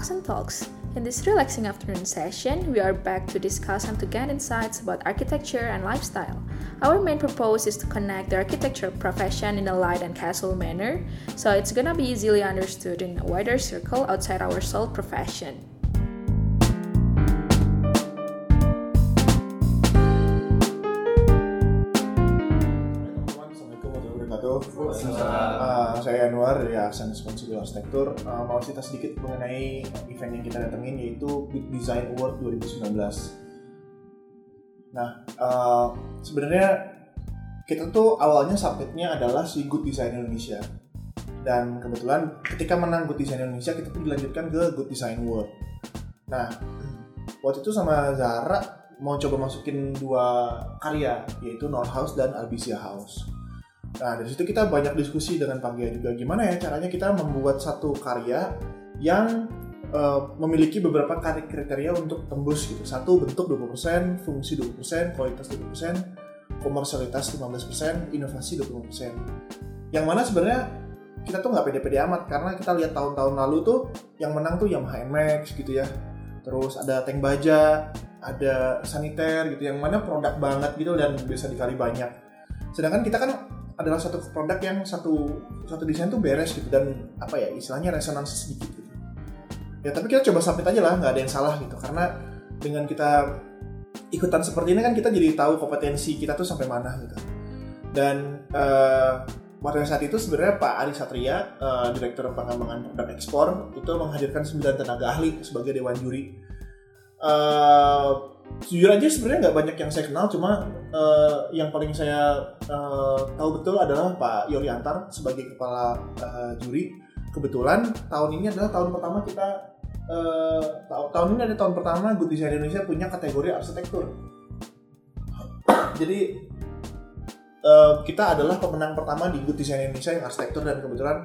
welcome back Talks. In this relaxing afternoon session, we are back to discuss and to gain insights about architecture and lifestyle. Our main purpose is to connect the architecture profession in a light and casual manner, so it's gonna be easily understood in a wider circle outside our sole profession. Uh, saya Anwar dari Aksen Responsible Arsitektur. Uh, mau cerita sedikit mengenai event yang kita datengin yaitu Good Design Award 2019. Nah, uh, sebenarnya kita tuh awalnya submitnya adalah si Good Design Indonesia. Dan kebetulan ketika menang Good Design Indonesia, kita tuh dilanjutkan ke Good Design Award. Nah, waktu itu sama Zara mau coba masukin dua karya, yaitu North House dan Albizia House Nah dari situ kita banyak diskusi dengan Panggia juga gimana ya caranya kita membuat satu karya yang uh, memiliki beberapa kriteria untuk tembus gitu. Satu bentuk 20%, fungsi 20%, kualitas 20%, komersialitas 15%, inovasi 20%. Yang mana sebenarnya kita tuh nggak pede-pede amat karena kita lihat tahun-tahun lalu tuh yang menang tuh Yamaha NMAX gitu ya. Terus ada tank baja, ada saniter gitu yang mana produk banget gitu dan bisa dikali banyak. Sedangkan kita kan adalah satu produk yang satu satu desain tuh beres gitu dan apa ya istilahnya resonansi sedikit gitu. Ya tapi kita coba submit aja lah, nggak ada yang salah gitu karena dengan kita ikutan seperti ini kan kita jadi tahu kompetensi kita tuh sampai mana gitu. Dan uh, pada saat itu sebenarnya Pak Ari Satria, uh, Direktur Pengembangan Produk Ekspor, itu menghadirkan 9 tenaga ahli sebagai dewan juri. Uh, jujur aja sebenarnya nggak banyak yang saya kenal cuma uh, yang paling saya uh, tahu betul adalah Pak Yori Antar sebagai kepala uh, juri. Kebetulan tahun ini adalah tahun pertama kita uh, tahun ini ada tahun pertama Good Design Indonesia punya kategori arsitektur. Jadi uh, kita adalah pemenang pertama di Good Design Indonesia yang arsitektur dan kebetulan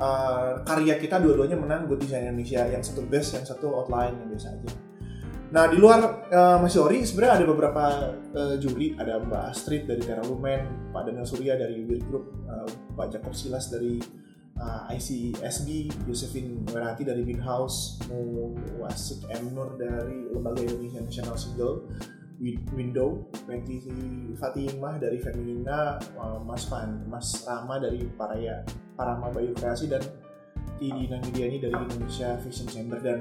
uh, karya kita dua-duanya menang Good Design Indonesia yang satu best yang satu outline yang biasa aja Nah di luar uh, Mas Yori sebenarnya ada beberapa uh, juri, ada Mbak Astrid dari Terra Lumen, Pak Daniel Surya dari Weir Group, uh, Pak Jacob Silas dari uh, ICSB, Josephine Werati dari Winhouse, Wasik M. Nur dari Lembaga Indonesia National Single, Window, Betty Fatimah dari Feminina, uh, Mas Pan, Mas Rama dari Paraya, Parama Bayu Kreasi dan Tidi Nanggidiani dari Indonesia Vision Chamber. Dan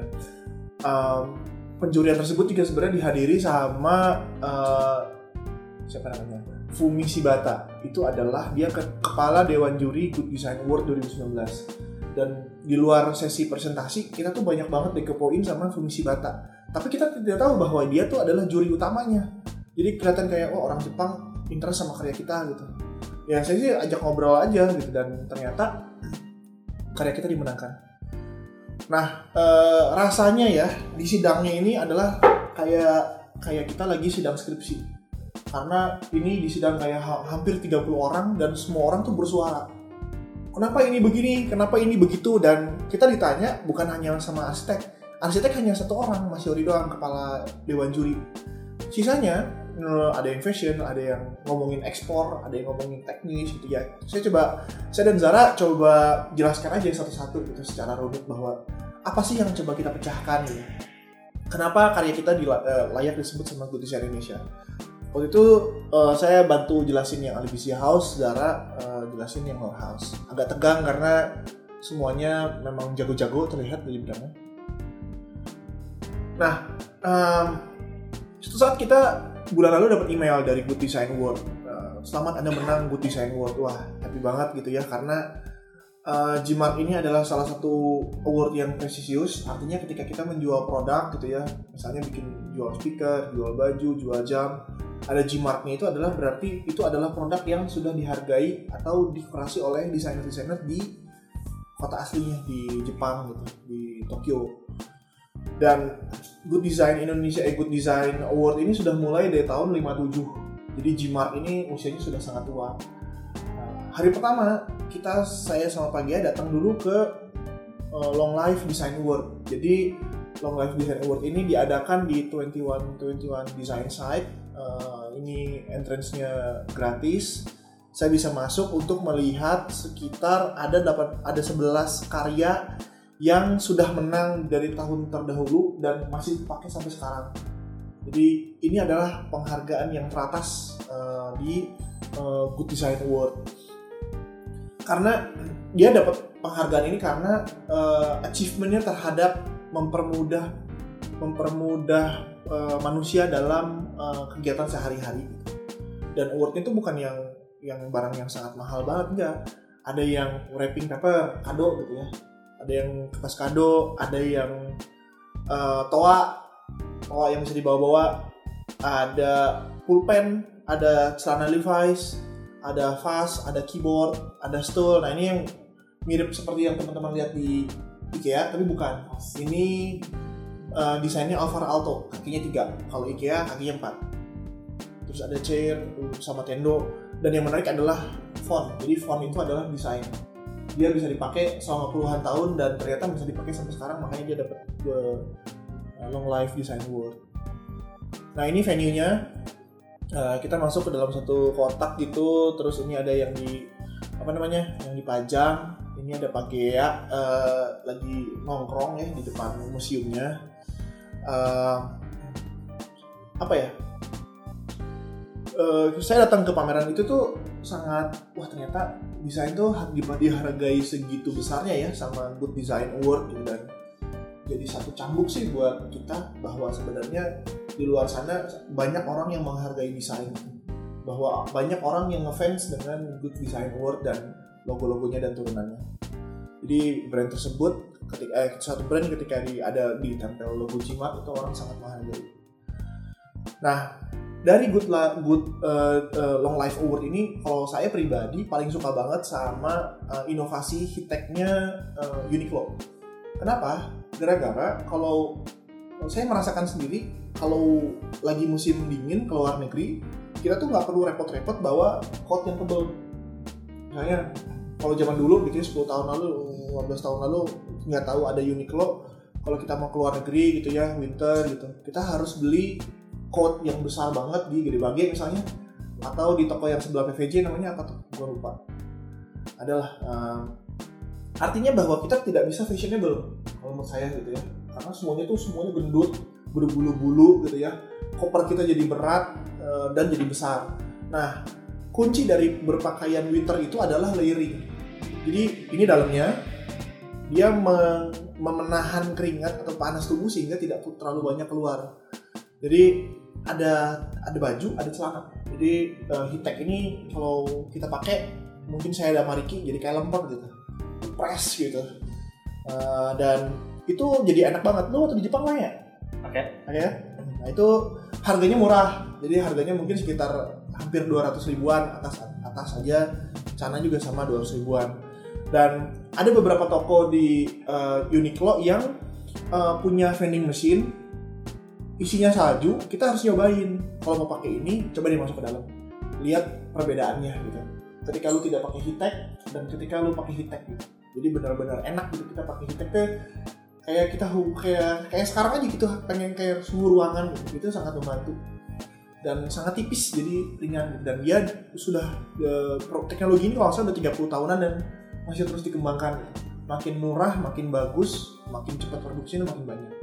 um, penjurian tersebut juga sebenarnya dihadiri sama uh, siapa namanya? Fumi Shibata. Itu adalah dia ke kepala Dewan Juri Good Design Award 2019 dan di luar sesi presentasi kita tuh banyak banget dikepoin sama Fumi Shibata. Tapi kita tidak tahu bahwa dia tuh adalah juri utamanya. Jadi kelihatan kayak oh orang Jepang interest sama karya kita gitu. Ya saya sih ajak ngobrol aja gitu. Dan ternyata karya kita dimenangkan Nah, e, rasanya ya di sidangnya ini adalah kayak kayak kita lagi sidang skripsi. Karena ini di sidang kayak ha hampir 30 orang dan semua orang tuh bersuara. Kenapa ini begini? Kenapa ini begitu? Dan kita ditanya bukan hanya sama arsitek. Arsitek hanya satu orang, Mas Yori doang kepala dewan juri. Sisanya eh, ada yang fashion, ada yang ngomongin ekspor, ada yang ngomongin teknis gitu ya. Saya coba, saya dan Zara coba jelaskan aja satu-satu gitu secara rumit bahwa apa sih yang coba kita pecahkan gitu. Kenapa karya kita di, uh, layak disebut sama Good Design Indonesia? Waktu itu uh, saya bantu jelasin yang Alibicia House, Zara uh, jelasin yang More House. Agak tegang karena semuanya memang jago-jago terlihat dari bidangnya. Nah, um, suatu saat kita bulan lalu dapat email dari Good Design Award. Uh, selamat Anda menang Good Design Award. Wah, happy banget gitu ya karena uh, Gmark ini adalah salah satu award yang presisius artinya ketika kita menjual produk gitu ya misalnya bikin jual speaker jual baju jual jam ada Gmarknya itu adalah berarti itu adalah produk yang sudah dihargai atau dikurasi oleh desainer-desainer di kota aslinya di Jepang gitu di Tokyo dan Good Design Indonesia eh, Good Design Award ini sudah mulai dari tahun 57 jadi Gmark ini usianya sudah sangat tua hari pertama kita saya sama Pagia datang dulu ke uh, Long Life Design Award. Jadi Long Life Design Award ini diadakan di 2121 Design Site. Uh, ini entrance-nya gratis. Saya bisa masuk untuk melihat sekitar ada dapat ada 11 karya yang sudah menang dari tahun terdahulu dan masih dipakai sampai sekarang. Jadi ini adalah penghargaan yang teratas uh, di uh, Good Design Award. Karena dia dapat penghargaan ini karena uh, achievementnya terhadap mempermudah mempermudah uh, manusia dalam uh, kegiatan sehari-hari. Dan awardnya itu bukan yang yang barang yang sangat mahal banget enggak. Ada yang wrapping paper kado gitu ya. Ada yang kertas kado, ada yang uh, toa toa yang bisa dibawa-bawa, ada pulpen, ada celana Levi's, ada vas, ada keyboard, ada stool. Nah ini yang mirip seperti yang teman-teman lihat di IKEA, tapi bukan. Ini uh, desainnya Alvaro Alto, kakinya tiga. Kalau IKEA kakinya empat. Terus ada chair sama tendo. Dan yang menarik adalah font. Jadi font itu adalah desain. Dia bisa dipakai selama puluhan tahun dan ternyata bisa dipakai sampai sekarang makanya dia dapat uh, Long Life Design Award. Nah ini venue-nya uh, kita masuk ke dalam satu kotak gitu, terus ini ada yang di apa namanya yang dipajang. Ini ada Pak Gea uh, lagi nongkrong ya di depan museumnya. Uh, apa ya? Uh, saya datang ke pameran itu tuh sangat wah ternyata desain tuh dihargai segitu besarnya ya sama Good Design Award gitu dan jadi satu cambuk sih buat kita bahwa sebenarnya di luar sana banyak orang yang menghargai desain. Bahwa banyak orang yang ngefans dengan Good Design Award dan logo-logonya dan turunannya. Jadi brand tersebut ketika eh, satu brand ketika di, ada di tempel logo Cimat itu orang sangat menghargai. Nah dari Good, La, Good uh, uh, Long Life Award ini kalau saya pribadi paling suka banget sama uh, inovasi hiteknya uh, Uniqlo. Kenapa? Gara-gara kalau saya merasakan sendiri kalau lagi musim dingin ke luar negeri kita tuh nggak perlu repot-repot bawa coat yang tebel. Misalnya kalau zaman dulu gitu ya 10 tahun lalu 15 tahun lalu nggak tahu ada Uniqlo kalau kita mau keluar negeri gitu ya winter gitu kita harus beli coat yang besar banget di Gede Bage misalnya atau di toko yang sebelah PVJ namanya apa tuh? Gue lupa. Adalah um, artinya bahwa kita tidak bisa fashionable kalau menurut saya gitu ya. Karena semuanya tuh semuanya gendut berbulu-bulu gitu ya. Koper kita jadi berat uh, dan jadi besar. Nah kunci dari berpakaian winter itu adalah layering. Jadi ini dalamnya dia memenahan keringat atau panas tubuh sehingga tidak terlalu banyak keluar. Jadi ada ada baju ada celana. Jadi uh, hitek ini kalau kita pakai mungkin saya ada Mariki jadi kayak lempar gitu. Press gitu. Uh, dan itu jadi enak banget. Lo waktu di Jepang lah ya oke okay. oke okay, ya? Nah itu harganya murah. Jadi harganya mungkin sekitar hampir 200 ribuan atas atas saja sana juga sama 200 ribuan. Dan ada beberapa toko di uh, Uniqlo yang uh, punya vending machine isinya salju kita harus nyobain. Kalau mau pakai ini coba deh masuk ke dalam. Lihat perbedaannya gitu. Ketika lu tidak pakai hitek dan ketika lu pakai hitek gitu. Jadi benar-benar enak gitu kita pakai hitek tuh. Kayak kita kayak kayak sekarang aja gitu pengen kayak suhu ruangan gitu. Itu sangat membantu. Dan sangat tipis jadi ringan dan dia sudah ya, teknologi ini kalau saya udah 30 tahunan dan masih terus dikembangkan. Makin murah makin bagus makin cepat produksinya makin banyak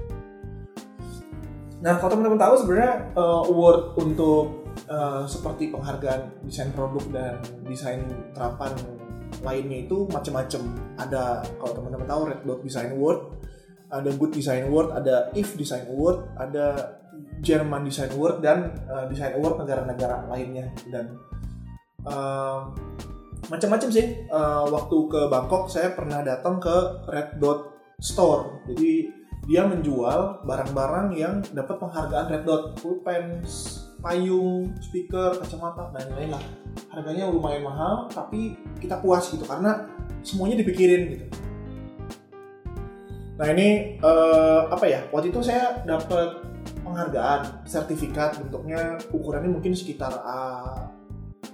nah kalau teman-teman tahu sebenarnya uh, award untuk uh, seperti penghargaan desain produk dan desain terapan lainnya itu macam-macam. Ada kalau teman-teman tahu Red Dot Design Award, ada Good Design Award, ada If Design Award, ada German Design Award dan uh, Design Award negara-negara lainnya dan uh, macam-macam sih. Uh, waktu ke Bangkok saya pernah datang ke Red Dot Store. Jadi dia menjual barang-barang yang dapat penghargaan Red Dot, pulpens, payung, speaker, kacamata dan lain-lain lah. Harganya lumayan mahal, tapi kita puas gitu karena semuanya dipikirin gitu. Nah ini uh, apa ya? Waktu itu saya dapat penghargaan, sertifikat bentuknya ukurannya mungkin sekitar A,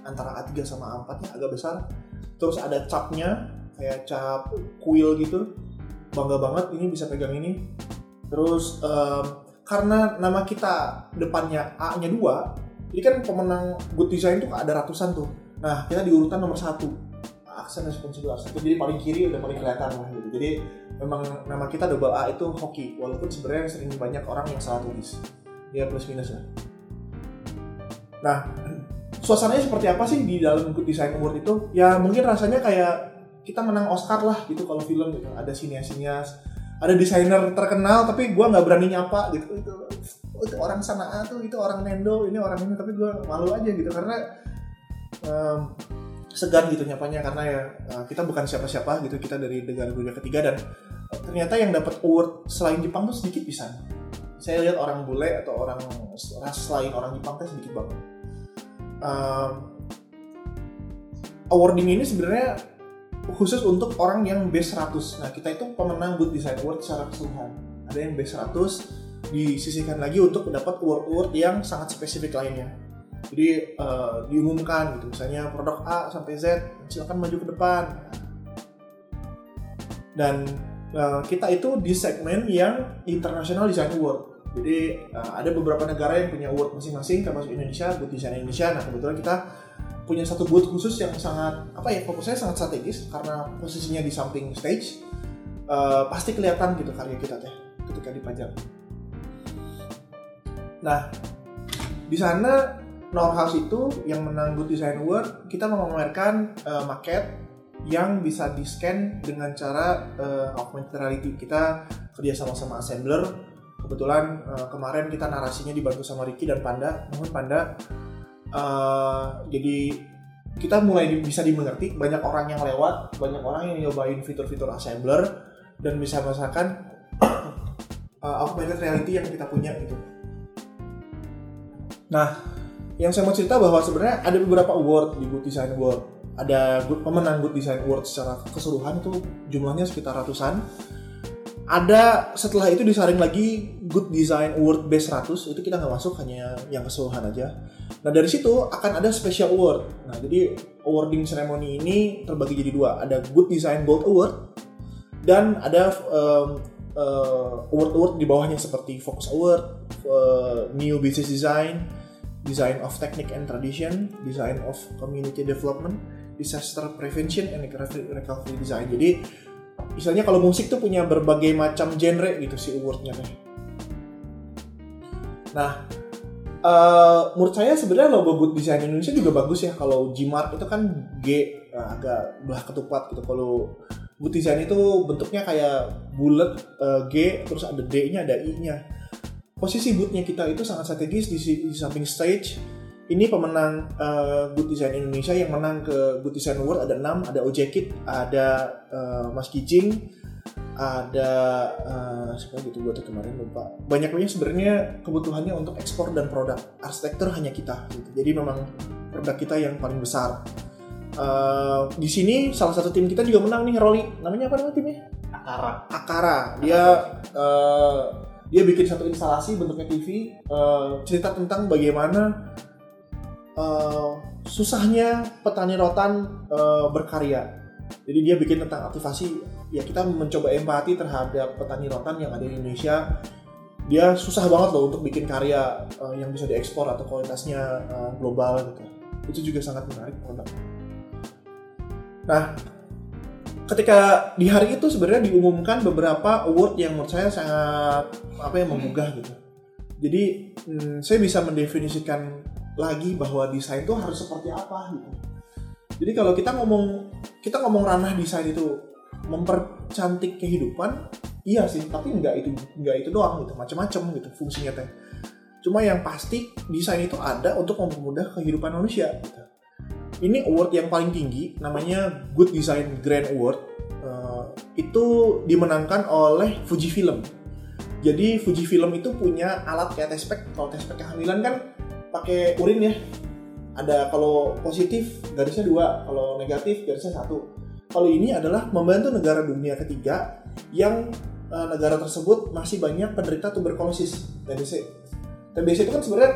antara A3 sama A4 ya agak besar. Terus ada capnya kayak cap kuil gitu. Bangga banget ini bisa pegang ini. Terus um, karena nama kita depannya A-nya dua, jadi kan pemenang Good Design itu ada ratusan tuh. Nah, kita di urutan nomor satu. Aksen responsible aksen. Jadi paling kiri udah paling kelihatan lah gitu. Jadi memang nama kita double A itu hoki walaupun sebenarnya sering banyak orang yang salah tulis ya plus minus lah nah suasananya seperti apa sih di dalam Good Design Award itu ya mungkin rasanya kayak kita menang Oscar lah gitu kalau film gitu. Ada sinias-sinias ada desainer terkenal tapi gue nggak berani nyapa gitu. Itu itu orang sana tuh itu orang Nendo ini orang ini tapi gue malu aja gitu. Karena um, segan gitu nyapanya karena ya uh, kita bukan siapa-siapa gitu kita dari negara dunia ketiga dan uh, ternyata yang dapat award selain Jepang tuh sedikit bisa saya lihat orang bule atau orang ras selain orang Jepang tuh sedikit banget. Um, awarding ini sebenarnya khusus untuk orang yang base 100 nah kita itu pemenang Good Design Award secara keseluruhan. Ada yang base 100 disisihkan lagi untuk mendapat award-award yang sangat spesifik lainnya. Jadi uh, diumumkan gitu misalnya produk A sampai Z silakan maju ke depan. Dan uh, kita itu di segmen yang International Design Award. Jadi uh, ada beberapa negara yang punya award masing-masing termasuk Indonesia Good Design Indonesia. Nah kebetulan kita punya satu booth khusus yang sangat apa ya fokusnya sangat strategis karena posisinya di samping stage uh, pasti kelihatan gitu karya kita teh ketika dipajang. Nah di sana Norhaus itu yang menang Good Design Award, kita memamerkan uh, market yang bisa di scan dengan cara uh, augmented reality. Kita kerja sama sama assembler. Kebetulan kemarin kita narasinya dibantu sama Ricky dan Panda. Mohon Panda. Uh, jadi kita mulai bisa dimengerti. Banyak orang yang lewat, banyak orang yang nyobain fitur-fitur assembler dan bisa merasakan uh, augmented reality yang kita punya gitu. Nah, yang saya mau cerita bahwa sebenarnya ada beberapa award di Good Design Award. Ada pemenang Good Design Award secara keseluruhan itu jumlahnya sekitar ratusan. Ada setelah itu disaring lagi Good Design Award Base 100 itu kita nggak masuk hanya yang keseluruhan aja. Nah dari situ akan ada special award. Nah jadi awarding ceremony ini terbagi jadi dua. Ada Good Design Gold Award dan ada um, uh, award-award di bawahnya seperti Focus Award, uh, New Business Design, design of technique and tradition, design of community development, disaster prevention and recovery design. Jadi misalnya kalau musik tuh punya berbagai macam genre gitu si awardnya teh. Nah, uh, menurut saya sebenarnya logo Good Design Indonesia juga bagus ya. Kalau Gmark itu kan G nah, agak belah ketupat gitu. Kalau Good Design itu bentuknya kayak bulat uh, G terus ada D-nya ada I-nya posisi bootnya kita itu sangat strategis di, di samping stage ini pemenang uh, Good Design Indonesia yang menang ke Good Design Award. Ada 6 ada Ojekit ada uh, Mas Kijing ada uh, siapa gitu buat kemarin lupa. Banyak banyak sebenarnya kebutuhannya untuk ekspor dan produk. Arsitektur hanya kita gitu. jadi memang produk kita yang paling besar. Uh, di sini salah satu tim kita juga menang nih Rolly namanya apa namanya timnya? Akara. Akara. Dia uh, dia bikin satu instalasi bentuknya TV uh, cerita tentang bagaimana uh, susahnya petani rotan uh, berkarya. Jadi dia bikin tentang aktivasi ya kita mencoba empati terhadap petani rotan yang ada di Indonesia. Dia susah banget loh untuk bikin karya uh, yang bisa diekspor atau kualitasnya uh, global gitu. Itu juga sangat menarik produk. Nah ketika di hari itu sebenarnya diumumkan beberapa award yang menurut saya sangat apa yang menggugah gitu. Jadi hmm, saya bisa mendefinisikan lagi bahwa desain itu harus seperti apa gitu. Jadi kalau kita ngomong kita ngomong ranah desain itu mempercantik kehidupan, iya sih, tapi nggak itu nggak itu doang gitu, macam-macam gitu fungsinya teh. Cuma yang pasti desain itu ada untuk mempermudah kehidupan manusia gitu ini award yang paling tinggi namanya Good Design Grand Award uh, itu dimenangkan oleh Fujifilm jadi Fujifilm itu punya alat kayak tespek kalau tespek kehamilan kan pakai urin ya ada kalau positif garisnya dua kalau negatif garisnya satu kalau ini adalah membantu negara dunia ketiga yang uh, negara tersebut masih banyak penderita tuberkulosis TBC TBC itu kan sebenarnya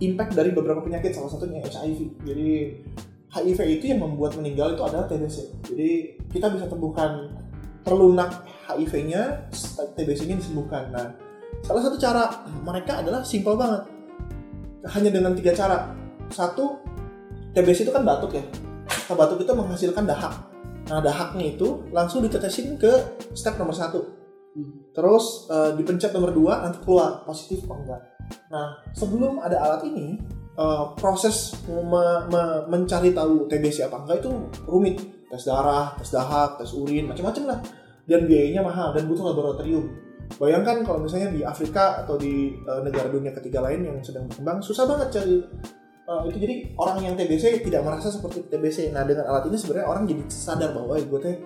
impact dari beberapa penyakit salah satunya HIV jadi HIV itu yang membuat meninggal itu adalah TBC. Jadi kita bisa temukan terlunak HIV-nya, TBC-nya disembuhkan. Nah, salah satu cara mereka adalah simpel banget. Hanya dengan tiga cara. Satu, TBC itu kan batuk ya. Nah, batuk itu menghasilkan dahak. Nah dahaknya itu langsung ditetesin ke step nomor satu. Terus uh, dipencet nomor dua nanti keluar positif apa enggak. Nah sebelum ada alat ini uh, proses me me mencari tahu TBC apa enggak itu rumit. Tes darah, tes dahak, tes urin, macam-macam lah. Dan biayanya mahal dan butuh laboratorium. Bayangkan kalau misalnya di Afrika atau di uh, negara dunia ketiga lain yang sedang berkembang, susah banget cari uh, itu jadi orang yang TBC tidak merasa seperti TBC. Nah dengan alat ini sebenarnya orang jadi sadar bahwa eh, gue teh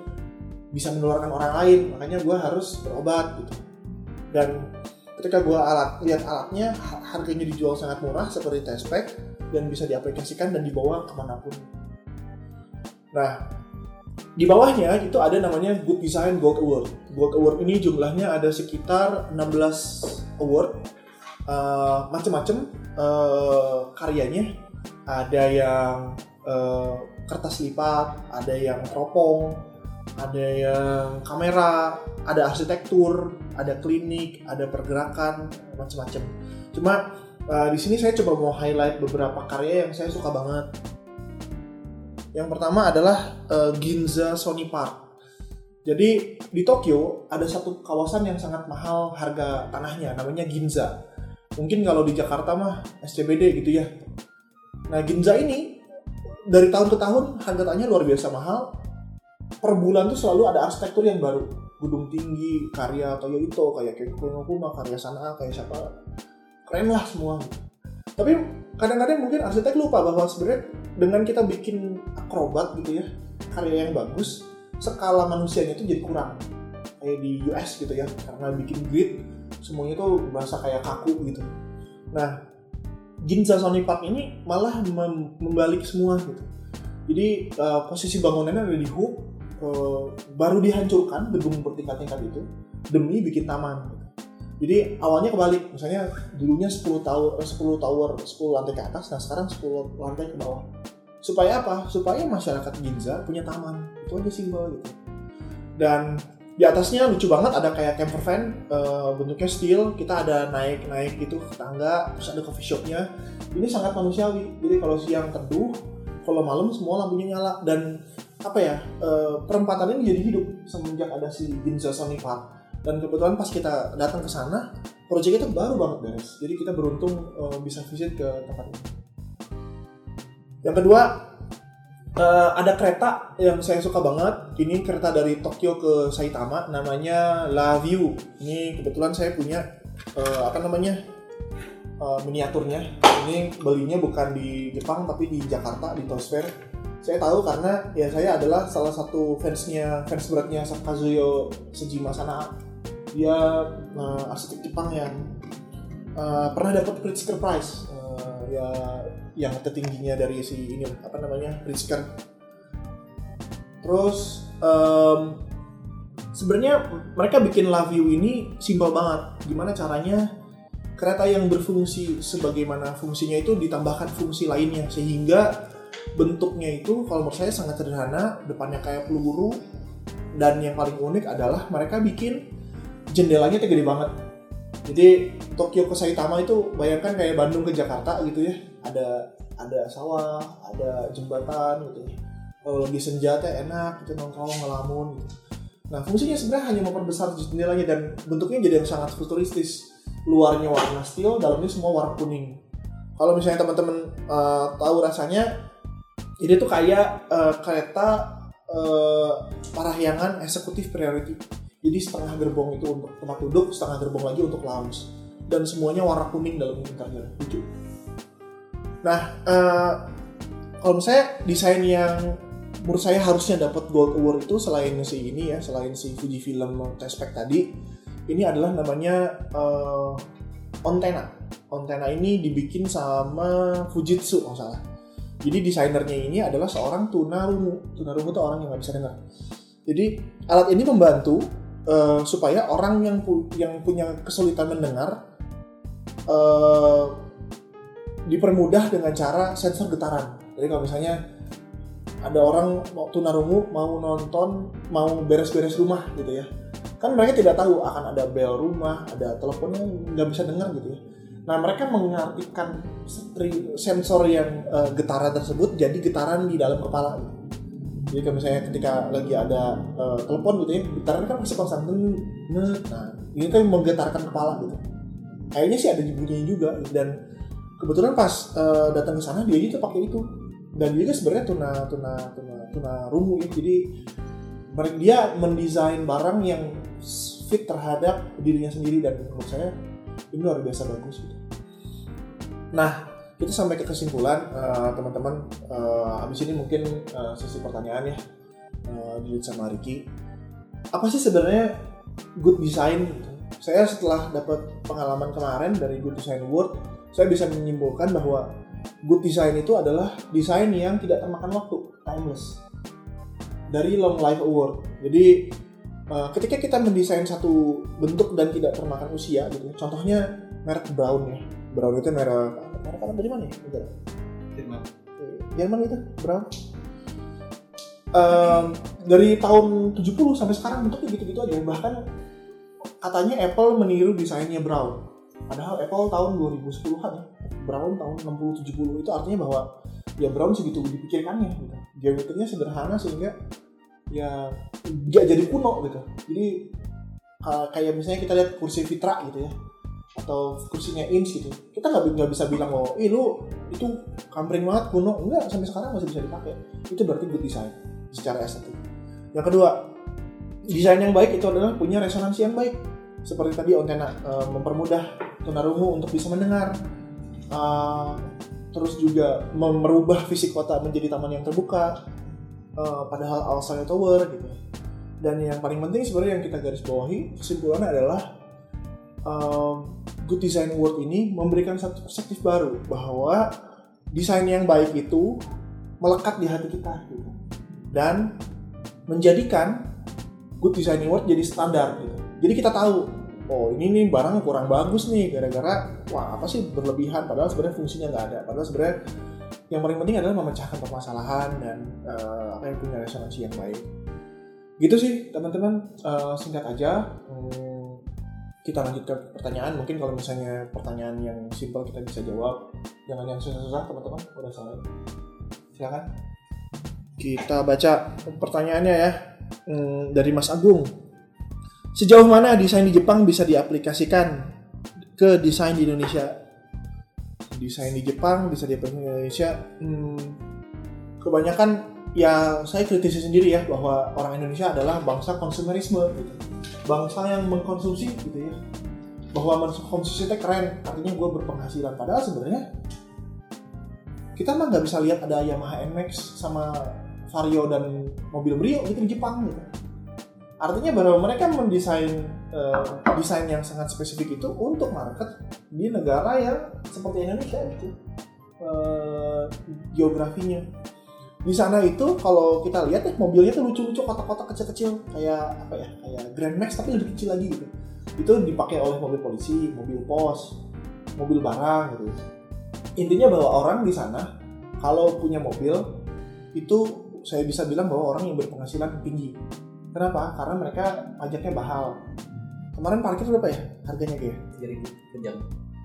bisa menularkan orang lain, makanya gue harus berobat gitu. Dan ketika gue alat lihat alatnya harganya dijual sangat murah seperti test pack dan bisa diaplikasikan dan dibawa ke mana pun. Nah di bawahnya itu ada namanya Good Design Gold Award. Gold Award ini jumlahnya ada sekitar 16 award, uh, macam-macam uh, karyanya. Ada yang uh, kertas lipat, ada yang teropong, ada yang kamera, ada arsitektur, ada klinik, ada pergerakan, macam-macam. Cuma uh, di sini saya coba mau highlight beberapa karya yang saya suka banget yang pertama adalah uh, Ginza Sony Park. Jadi di Tokyo ada satu kawasan yang sangat mahal harga tanahnya, namanya Ginza. Mungkin kalau di Jakarta mah SCBD gitu ya. Nah Ginza ini dari tahun ke tahun harga tanahnya luar biasa mahal. Per bulan tuh selalu ada arsitektur yang baru. Gedung tinggi, karya Toyo kayak Kenko Kuma, karya Sana, kayak siapa. Keren lah semua. Tapi kadang-kadang mungkin arsitek lupa bahwa sebenarnya dengan kita bikin akrobat gitu ya karya yang bagus skala manusianya itu jadi kurang. Kayak di US gitu ya karena bikin grid semuanya tuh berasa kayak kaku gitu. Nah Ginza Sony Park ini malah mem membalik semua gitu. Jadi uh, posisi bangunannya ada di hook uh, baru dihancurkan gedung bertingkat-tingkat itu demi bikin taman. gitu. Jadi awalnya kebalik, misalnya dulunya 10 tower, 10 tower, 10 lantai ke atas, nah sekarang 10 lantai ke bawah. Supaya apa? Supaya masyarakat Ginza punya taman. Itu aja simbol gitu. Dan di atasnya lucu banget ada kayak camper van uh, bentuknya steel kita ada naik naik gitu ke tangga terus ada coffee shopnya ini sangat manusiawi jadi kalau siang teduh kalau malam semua lampunya nyala dan apa ya uh, perempatan ini jadi hidup semenjak ada si Ginza Sony Park dan kebetulan pas kita datang ke sana proyek itu baru banget beres jadi kita beruntung uh, bisa visit ke tempat ini. Yang kedua uh, ada kereta yang saya suka banget. Ini kereta dari Tokyo ke Saitama namanya La View ini kebetulan saya punya uh, apa namanya miniaturnya. Ini belinya bukan di Jepang tapi di Jakarta di Toys saya tahu karena ya saya adalah salah satu fansnya fans beratnya Kazuyo Sejima Sanaa dia uh, arsitek Jepang yang uh, pernah dapat Pritzker Prize. Uh, ya yang tertingginya dari si ini apa namanya Pritzker. Terus um, sebenarnya mereka bikin Love You ini simpel banget. Gimana caranya kereta yang berfungsi sebagaimana fungsinya itu ditambahkan fungsi lainnya. Sehingga bentuknya itu kalau menurut saya sangat sederhana depannya kayak peluru dan yang paling unik adalah mereka bikin jendelanya tuh gede banget. Jadi Tokyo ke Saitama itu bayangkan kayak Bandung ke Jakarta gitu ya. Ada ada sawah ada jembatan gitu kalau lagi senja teh enak gitu nongkrong ngelamun gitu. Nah fungsinya sebenarnya hanya memperbesar jendelanya dan bentuknya jadi yang sangat futuristis. Luarnya warna steel dalamnya semua warna kuning. Kalau misalnya teman-teman uh, tahu rasanya ini tuh kayak uh, kereta uh, parahyangan eksekutif priority jadi setengah gerbong itu untuk tempat duduk, setengah gerbong lagi untuk lounge. Dan semuanya warna kuning dalam interior. Lucu. Nah, uh, kalau misalnya desain yang menurut saya harusnya dapat gold award itu selain si ini ya, selain si Fujifilm Tespec tadi, ini adalah namanya uh, Ontena. Ontena ini dibikin sama Fujitsu kalau salah. Jadi desainernya ini adalah seorang tunarungu. Tunarungu itu orang yang nggak bisa dengar. Jadi alat ini membantu uh, supaya orang yang pu yang punya kesulitan mendengar uh, dipermudah dengan cara sensor getaran. Jadi kalau misalnya ada orang mau tunarungu mau nonton mau beres-beres rumah gitu ya, kan mereka tidak tahu akan ada bel rumah, ada teleponnya nggak bisa dengar gitu ya. Nah mereka mengartikan sensor yang uh, getaran tersebut jadi getaran di dalam kepala. Jadi kalau misalnya ketika lagi ada uh, telepon gitu ya getaran kan masih konstan nah ini kan menggetarkan kepala gitu. Kayaknya sih ada bunyinya juga dan kebetulan pas uh, datang ke sana dia itu pakai itu. Dan dia sebenarnya tuna tuna tuna tuna rungu ya. Jadi dia mendesain barang yang fit terhadap dirinya sendiri dan menurut saya ini luar biasa bagus gitu. Nah, kita sampai ke kesimpulan uh, teman-teman uh, habis ini mungkin uh, sesi pertanyaan ya uh, sama Riki. Apa sih sebenarnya good design? Gitu? Saya setelah dapat pengalaman kemarin dari Good Design Award, saya bisa menyimpulkan bahwa good design itu adalah desain yang tidak termakan waktu, timeless. Dari Long Life Award. Jadi ketika kita mendesain satu bentuk dan tidak termakan usia gitu, contohnya merek Brown ya. Brown itu merek merek apa dari mana ya? Jerman. Jerman itu Brown. Um, dari tahun 70 sampai sekarang bentuknya gitu-gitu aja bahkan katanya Apple meniru desainnya Brown padahal Apple tahun 2010-an ya Brown tahun 60 70 itu artinya bahwa ya Brown segitu dipikirkannya gitu. Geometrinya sederhana sehingga ya gak jadi kuno gitu. Jadi kayak misalnya kita lihat kursi Fitra gitu ya atau kursinya Inch gitu kita nggak nggak bisa bilang oh ih lu itu kampring banget kuno. Enggak sampai sekarang masih bisa dipakai. Itu berarti good design secara estetik. Yang kedua desain yang baik itu adalah punya resonansi yang baik. Seperti tadi Ontena uh, mempermudah tunarungu untuk bisa mendengar uh, terus juga merubah fisik kota menjadi taman yang terbuka uh, padahal Alsaya Tower gitu. Dan yang paling penting sebenarnya yang kita garis bawahi kesimpulannya adalah um, Good Design Award ini memberikan satu perspektif baru bahwa desain yang baik itu melekat di hati kita gitu. Dan menjadikan Good Design Award jadi standar gitu. Jadi kita tahu oh ini nih barang kurang bagus nih gara-gara wah apa sih berlebihan padahal sebenarnya fungsinya nggak ada. Padahal sebenarnya yang paling penting adalah memecahkan permasalahan dan uh, apa yang punya resonansi yang baik. Gitu sih teman-teman. Uh, singkat aja. Hmm, kita lanjut ke pertanyaan. Mungkin kalau misalnya pertanyaan yang simple kita bisa jawab. Jangan yang susah-susah teman-teman. Udah selesai. Silakan. Kita baca pertanyaannya ya. Hmm, dari Mas Agung. Sejauh mana desain di Jepang bisa diaplikasikan ke desain di Indonesia? Desain di Jepang bisa diaplikasikan di Indonesia. Hmm, kebanyakan ya saya kritisi sendiri ya bahwa orang Indonesia adalah bangsa konsumerisme gitu. Bangsa yang mengkonsumsi gitu ya. Bahwa mengkonsumsi itu keren, artinya gue berpenghasilan. Padahal sebenarnya kita mah nggak bisa lihat ada Yamaha NMAX sama Vario dan mobil Brio gitu di Jepang gitu Artinya bahwa mereka mendesain uh, desain yang sangat spesifik itu untuk market di negara yang seperti Indonesia itu uh, geografinya. Di sana itu kalau kita lihat ya mobilnya tuh lucu-lucu kotak-kotak kecil-kecil kayak apa ya kayak Grand Max tapi lebih kecil lagi gitu. Itu dipakai oleh mobil polisi, mobil pos, mobil barang gitu. Intinya bahwa orang di sana kalau punya mobil itu saya bisa bilang bahwa orang yang berpenghasilan tinggi Kenapa? Karena mereka pajaknya mahal. Kemarin parkir berapa ya harganya dia? Tiga ribu per jam.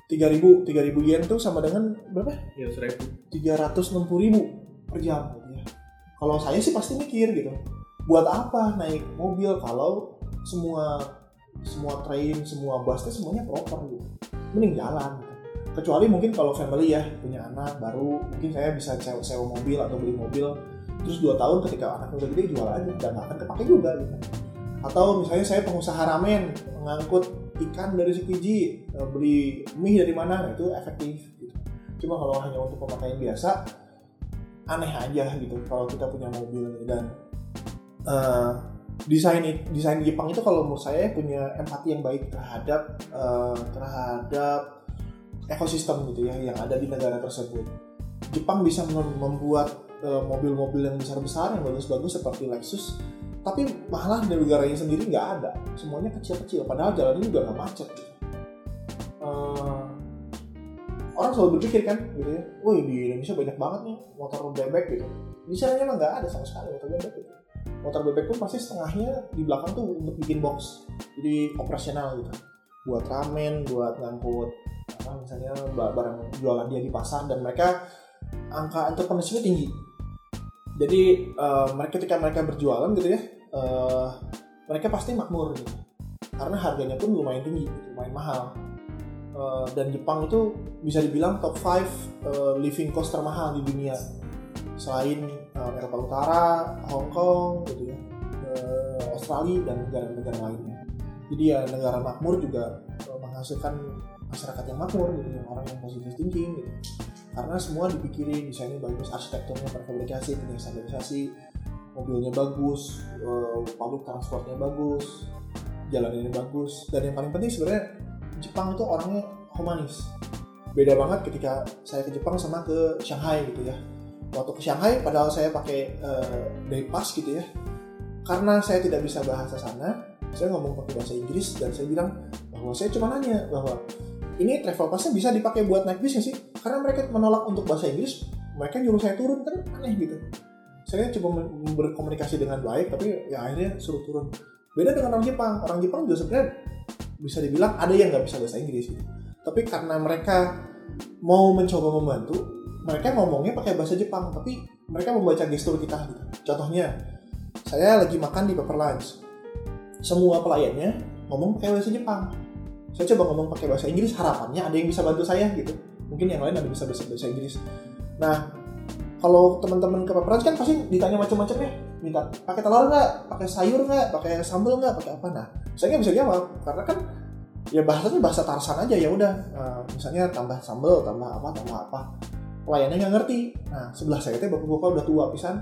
Tiga ribu, tiga ribu yen tuh sama dengan berapa? Ya seribu. Tiga ratus enam puluh ribu per jam. Kalau saya sih pasti mikir gitu, buat apa naik mobil kalau semua semua train, semua busnya semuanya proper gitu. Mending jalan. Gitu. Kecuali mungkin kalau family ya punya anak baru, mungkin saya bisa sewa mobil atau beli mobil terus dua tahun ketika anak udah gede jual aja dan gak akan kepake juga gitu atau misalnya saya pengusaha ramen mengangkut ikan dari Sukiji e, beli mie dari mana nah, itu efektif gitu cuma kalau hanya untuk pemakaian biasa aneh aja gitu kalau kita punya mobil dan uh, desain desain Jepang itu kalau menurut saya punya empati yang baik terhadap uh, terhadap ekosistem gitu ya yang ada di negara tersebut. Jepang bisa membuat mobil-mobil yang besar-besar yang bagus-bagus seperti Lexus tapi malah di negaranya sendiri nggak ada semuanya kecil-kecil padahal jalannya juga nggak macet uh, orang selalu berpikir kan gitu ya woi di Indonesia banyak banget nih motor bebek gitu. Di sana emang nggak ada sama sekali motor bebek gitu. Motor bebek pun pasti setengahnya di belakang tuh untuk bikin box jadi operasional gitu. Buat ramen buat ngangkut apa misalnya barang jualan dia di pasar dan mereka angka entrepreneurship tinggi. Jadi uh, mereka ketika mereka berjualan gitu ya uh, mereka pasti makmur gitu. Karena harganya pun lumayan tinggi gitu, lumayan mahal uh, dan Jepang itu bisa dibilang top 5 uh, living cost termahal di dunia. Selain uh, Eropa Utara, Hong Kong gitu ya. Uh, Australia dan negara-negara lainnya. Jadi ya negara makmur juga uh, menghasilkan masyarakat yang makmur gitu yang orang yang positif thinking gitu. Karena semua dipikirin desainnya bagus arsitekturnya terfabrikasi standarisasi mobilnya bagus uh, public transportnya bagus jalanannya bagus. Dan yang paling penting sebenarnya Jepang itu orangnya humanis beda banget ketika saya ke Jepang sama ke Shanghai gitu ya waktu ke Shanghai padahal saya pakai uh, day pass gitu ya karena saya tidak bisa bahasa sana saya ngomong pakai bahasa Inggris dan saya bilang bahwa saya cuma nanya bahwa ini travel passnya bisa dipakai buat naik bis sih? Karena mereka menolak untuk bahasa Inggris, mereka nyuruh saya turun kan aneh gitu. Saya coba berkomunikasi dengan baik, tapi ya akhirnya suruh turun. Beda dengan orang Jepang, orang Jepang juga sebenarnya bisa dibilang ada yang nggak bisa bahasa Inggris gitu. Tapi karena mereka mau mencoba membantu, mereka ngomongnya pakai bahasa Jepang, tapi mereka membaca gestur kita gitu. Contohnya, saya lagi makan di paper lunch. Semua pelayannya ngomong pakai bahasa Jepang saya coba ngomong pakai bahasa Inggris harapannya ada yang bisa bantu saya gitu mungkin yang lain ada bisa bahasa bahasa Inggris nah kalau teman-teman ke Paperan kan pasti ditanya macam-macam ya. Minta pakai telur nggak? Pakai sayur nggak? Pakai sambal nggak? Pakai apa? Nah saya nggak bisa jawab karena kan ya bahasanya bahasa Tarsan aja ya udah. Uh, misalnya tambah sambal tambah apa tambah apa. Pelayannya nggak ngerti. Nah sebelah saya teh bapak-bapak udah tua pisan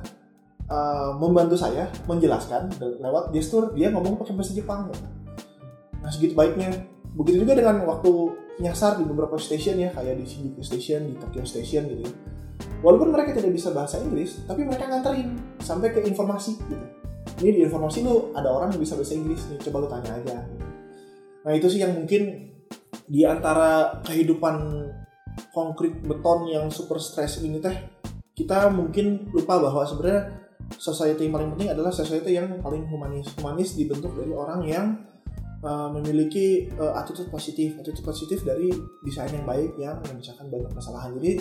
uh, membantu saya menjelaskan lewat gestur dia ngomong pakai bahasa Jepang. Nah segitu baiknya. Begitu juga dengan waktu nyasar di beberapa stasiun ya kayak di Shinjuku Station di Tokyo Station gitu ya. Walaupun mereka tidak bisa bahasa Inggris tapi mereka nganterin sampai ke informasi gitu. Ini di informasi lu ada orang yang bisa bahasa Inggris nih coba lu tanya aja. Nah itu sih yang mungkin di antara kehidupan konkret beton yang super stress ini teh kita mungkin lupa bahwa sebenarnya society yang paling penting adalah society yang paling humanis. Humanis dibentuk dari orang yang uh, memiliki uh, attitude positif. Attitude positif dari desain yang baik yang memecahkan banyak masalah. Jadi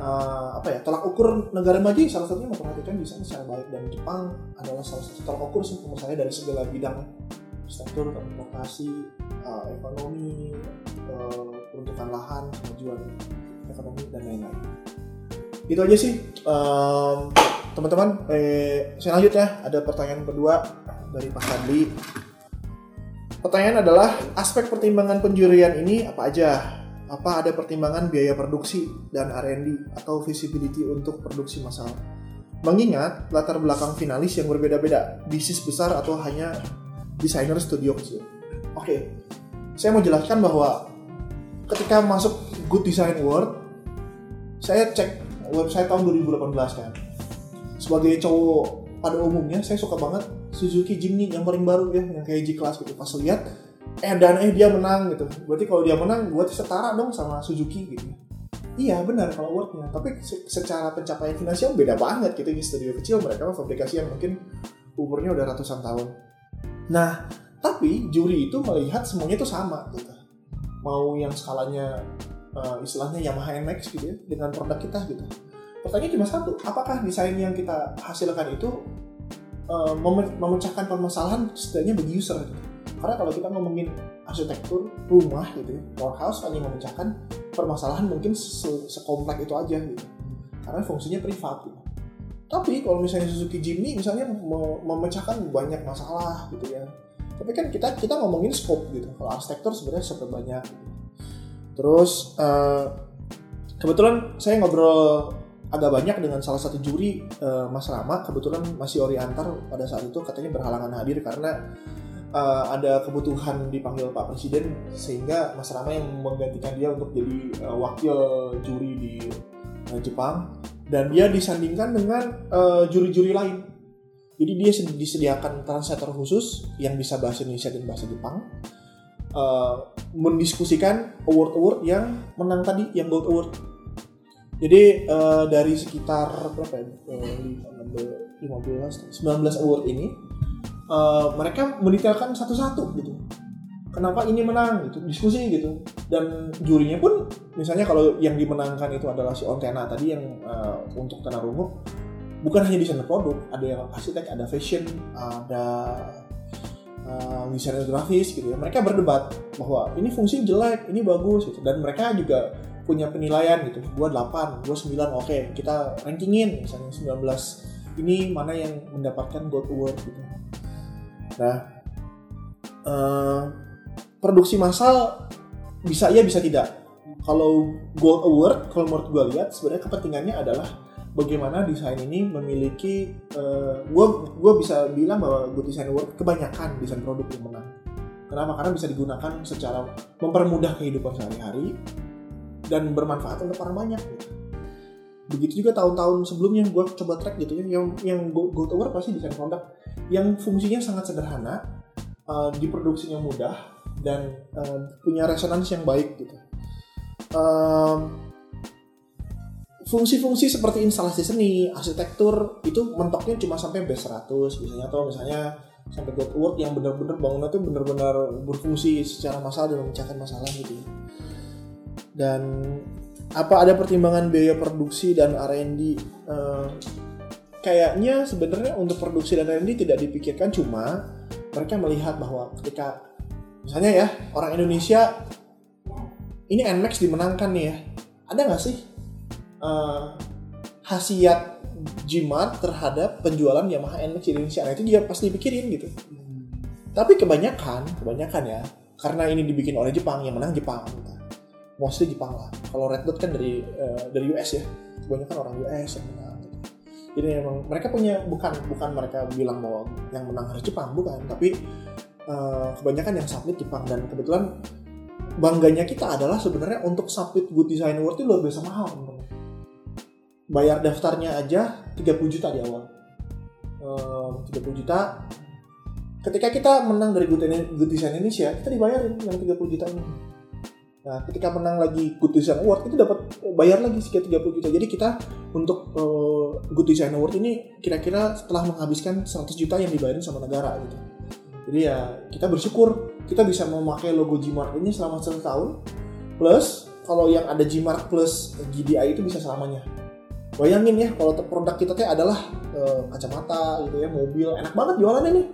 uh, apa ya tolak ukur negara maju salah satunya memperhatikan desain secara baik dan Jepang adalah salah satu tolak ukur menurut saya dari segala bidang struktur transportasi uh, ekonomi uh, peruntukan lahan kemajuan ekonomi dan lain-lain. Itu aja sih um, teman-teman. Eh, saya lanjut ya ada pertanyaan kedua dari Pak Fadli. Pertanyaan adalah aspek pertimbangan penjurian ini apa aja? Apa ada pertimbangan biaya produksi dan R&D atau visibility untuk produksi massal? Mengingat latar belakang finalis yang berbeda-beda, bisnis besar atau hanya desainer studio kecil. Oke, saya mau jelaskan bahwa ketika masuk Good Design Award, saya cek website tahun 2018 kan. Sebagai cowok pada umumnya, saya suka banget Suzuki Jimny yang paling baru ya yang kayak G class gitu pas lihat eh dan eh dia menang gitu. Berarti kalau dia menang buat setara dong sama Suzuki gitu. Iya benar kalau awardnya tapi secara pencapaian finansial beda banget gitu. Ini studio kecil mereka mah fabrikasi yang mungkin umurnya udah ratusan tahun. Nah tapi juri itu melihat semuanya itu sama gitu. Mau yang skalanya uh, istilahnya Yamaha NMAX gitu ya dengan produk kita gitu. Pertanyaan cuma satu apakah desain yang kita hasilkan itu uh, memecahkan permasalahan setidaknya bagi user gitu. Karena kalau kita ngomongin arsitektur rumah gitu ya, warehouse hanya memecahkan permasalahan mungkin se sekomplek itu aja gitu. Karena fungsinya privat gitu. Tapi kalau misalnya Suzuki Jimny misalnya memecahkan banyak masalah gitu ya. Tapi kan kita kita ngomongin scope gitu. Kalau arsitektur sebenarnya super banyak. Terus uh, kebetulan saya ngobrol agak banyak dengan salah satu juri uh, Mas Rama kebetulan masih orientar pada saat itu katanya berhalangan hadir karena uh, ada kebutuhan dipanggil Pak Presiden sehingga Mas Rama yang menggantikan dia untuk jadi uh, wakil juri di uh, Jepang dan dia disandingkan dengan juri-juri uh, lain. Jadi dia disediakan translator khusus yang bisa bahasa Indonesia dan bahasa Jepang uh, mendiskusikan award-award yang menang tadi yang Gold Award jadi uh, dari sekitar berapa ya? Uh, 15, 19 award ini uh, mereka mendetailkan satu-satu gitu. Kenapa ini menang gitu, diskusi gitu. Dan jurinya pun misalnya kalau yang dimenangkan itu adalah si Ontena tadi yang uh, untuk Tanah Rungu, bukan hanya desainer produk ada yang arsitek ada fashion ada uh, grafis gitu ya. Mereka berdebat bahwa ini fungsi jelek ini bagus gitu. Dan mereka juga punya penilaian gitu. Gua 8 gua 9 oke okay, kita rankingin misalnya 19 ini mana yang mendapatkan gold award gitu nah uh, produksi massal bisa ya bisa tidak. Kalau gold award kalau menurut gue lihat sebenarnya kepentingannya adalah bagaimana desain ini memiliki uh, gue gue bisa bilang bahwa good design award kebanyakan desain produk yang menang. Kenapa? Karena bisa digunakan secara mempermudah kehidupan sehari-hari dan bermanfaat untuk orang banyak gitu. Begitu juga tahun-tahun sebelumnya gue coba track gitu ya yang yang gold award pasti desain produk yang fungsinya sangat sederhana uh, diproduksinya mudah dan uh, punya resonansi yang baik gitu um, fungsi-fungsi seperti instalasi seni, arsitektur itu mentoknya cuma sampai B100 misalnya atau misalnya sampai God Award yang benar-benar bangunan itu benar-benar berfungsi secara masalah dan memecahkan masalah gitu ya. Dan apa ada pertimbangan biaya produksi dan R&D uh, kayaknya sebenarnya untuk produksi dan R&D tidak dipikirkan cuma mereka melihat bahwa ketika misalnya ya orang Indonesia ini Nmax dimenangkan nih ya ada nggak sih uh, khasiat jimat terhadap penjualan Yamaha NMAX di Indonesia. Nah itu dia pasti pikirin gitu. Hmm. Tapi kebanyakan, kebanyakan ya, karena ini dibikin oleh Jepang, yang menang Jepang. Gitu. Mostly Jepang lah. Kalau Red Dot kan dari uh, dari US ya, kebanyakan orang US yang menang. Gitu. Jadi memang mereka punya bukan bukan mereka bilang bahwa yang menang harus Jepang, bukan. Tapi uh, kebanyakan yang submit Jepang dan kebetulan bangganya kita adalah sebenarnya untuk submit Good Design Award itu luar biasa mahal teman bayar daftarnya aja 30 juta di awal ehm, uh, 30 juta ketika kita menang dari Good, Good Design Indonesia kita dibayarin yang 30 juta ini nah ketika menang lagi Good Design Award itu dapat bayar lagi sekitar 30 juta. Jadi kita untuk uh, Good Design Award ini kira-kira setelah menghabiskan 100 juta yang dibayarin sama negara gitu. Jadi ya kita bersyukur kita bisa memakai logo Gmark ini selama satu tahun plus kalau yang ada Gmark plus GDI itu bisa selamanya. Bayangin ya kalau produk kita teh adalah uh, kacamata gitu ya mobil enak banget jualannya nih.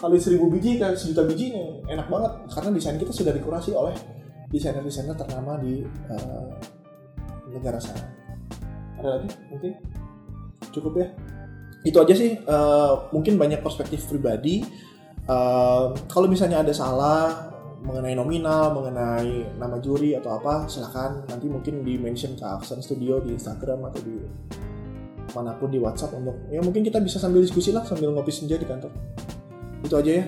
Kali seribu biji kan sejuta biji nih enak banget. Karena desain kita sudah dikurasi oleh desainer-desainer ternama di uh, negara sana. Ada lagi? Mungkin? Cukup ya? Itu aja sih uh, mungkin banyak perspektif pribadi. Uh, kalau misalnya ada salah mengenai nominal, mengenai nama juri atau apa, silahkan nanti mungkin di mention ke Aksen Studio di Instagram atau di mana pun di WhatsApp untuk ya mungkin kita bisa sambil diskusi lah sambil ngopi senja di kantor. Itu aja ya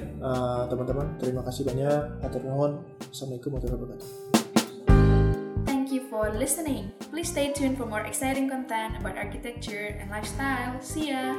teman teman-teman. Terima kasih banyak. Atur nuhun. Assalamualaikum warahmatullahi wabarakatuh. Thank you for listening. Please stay tuned for more exciting content about architecture and lifestyle. See ya.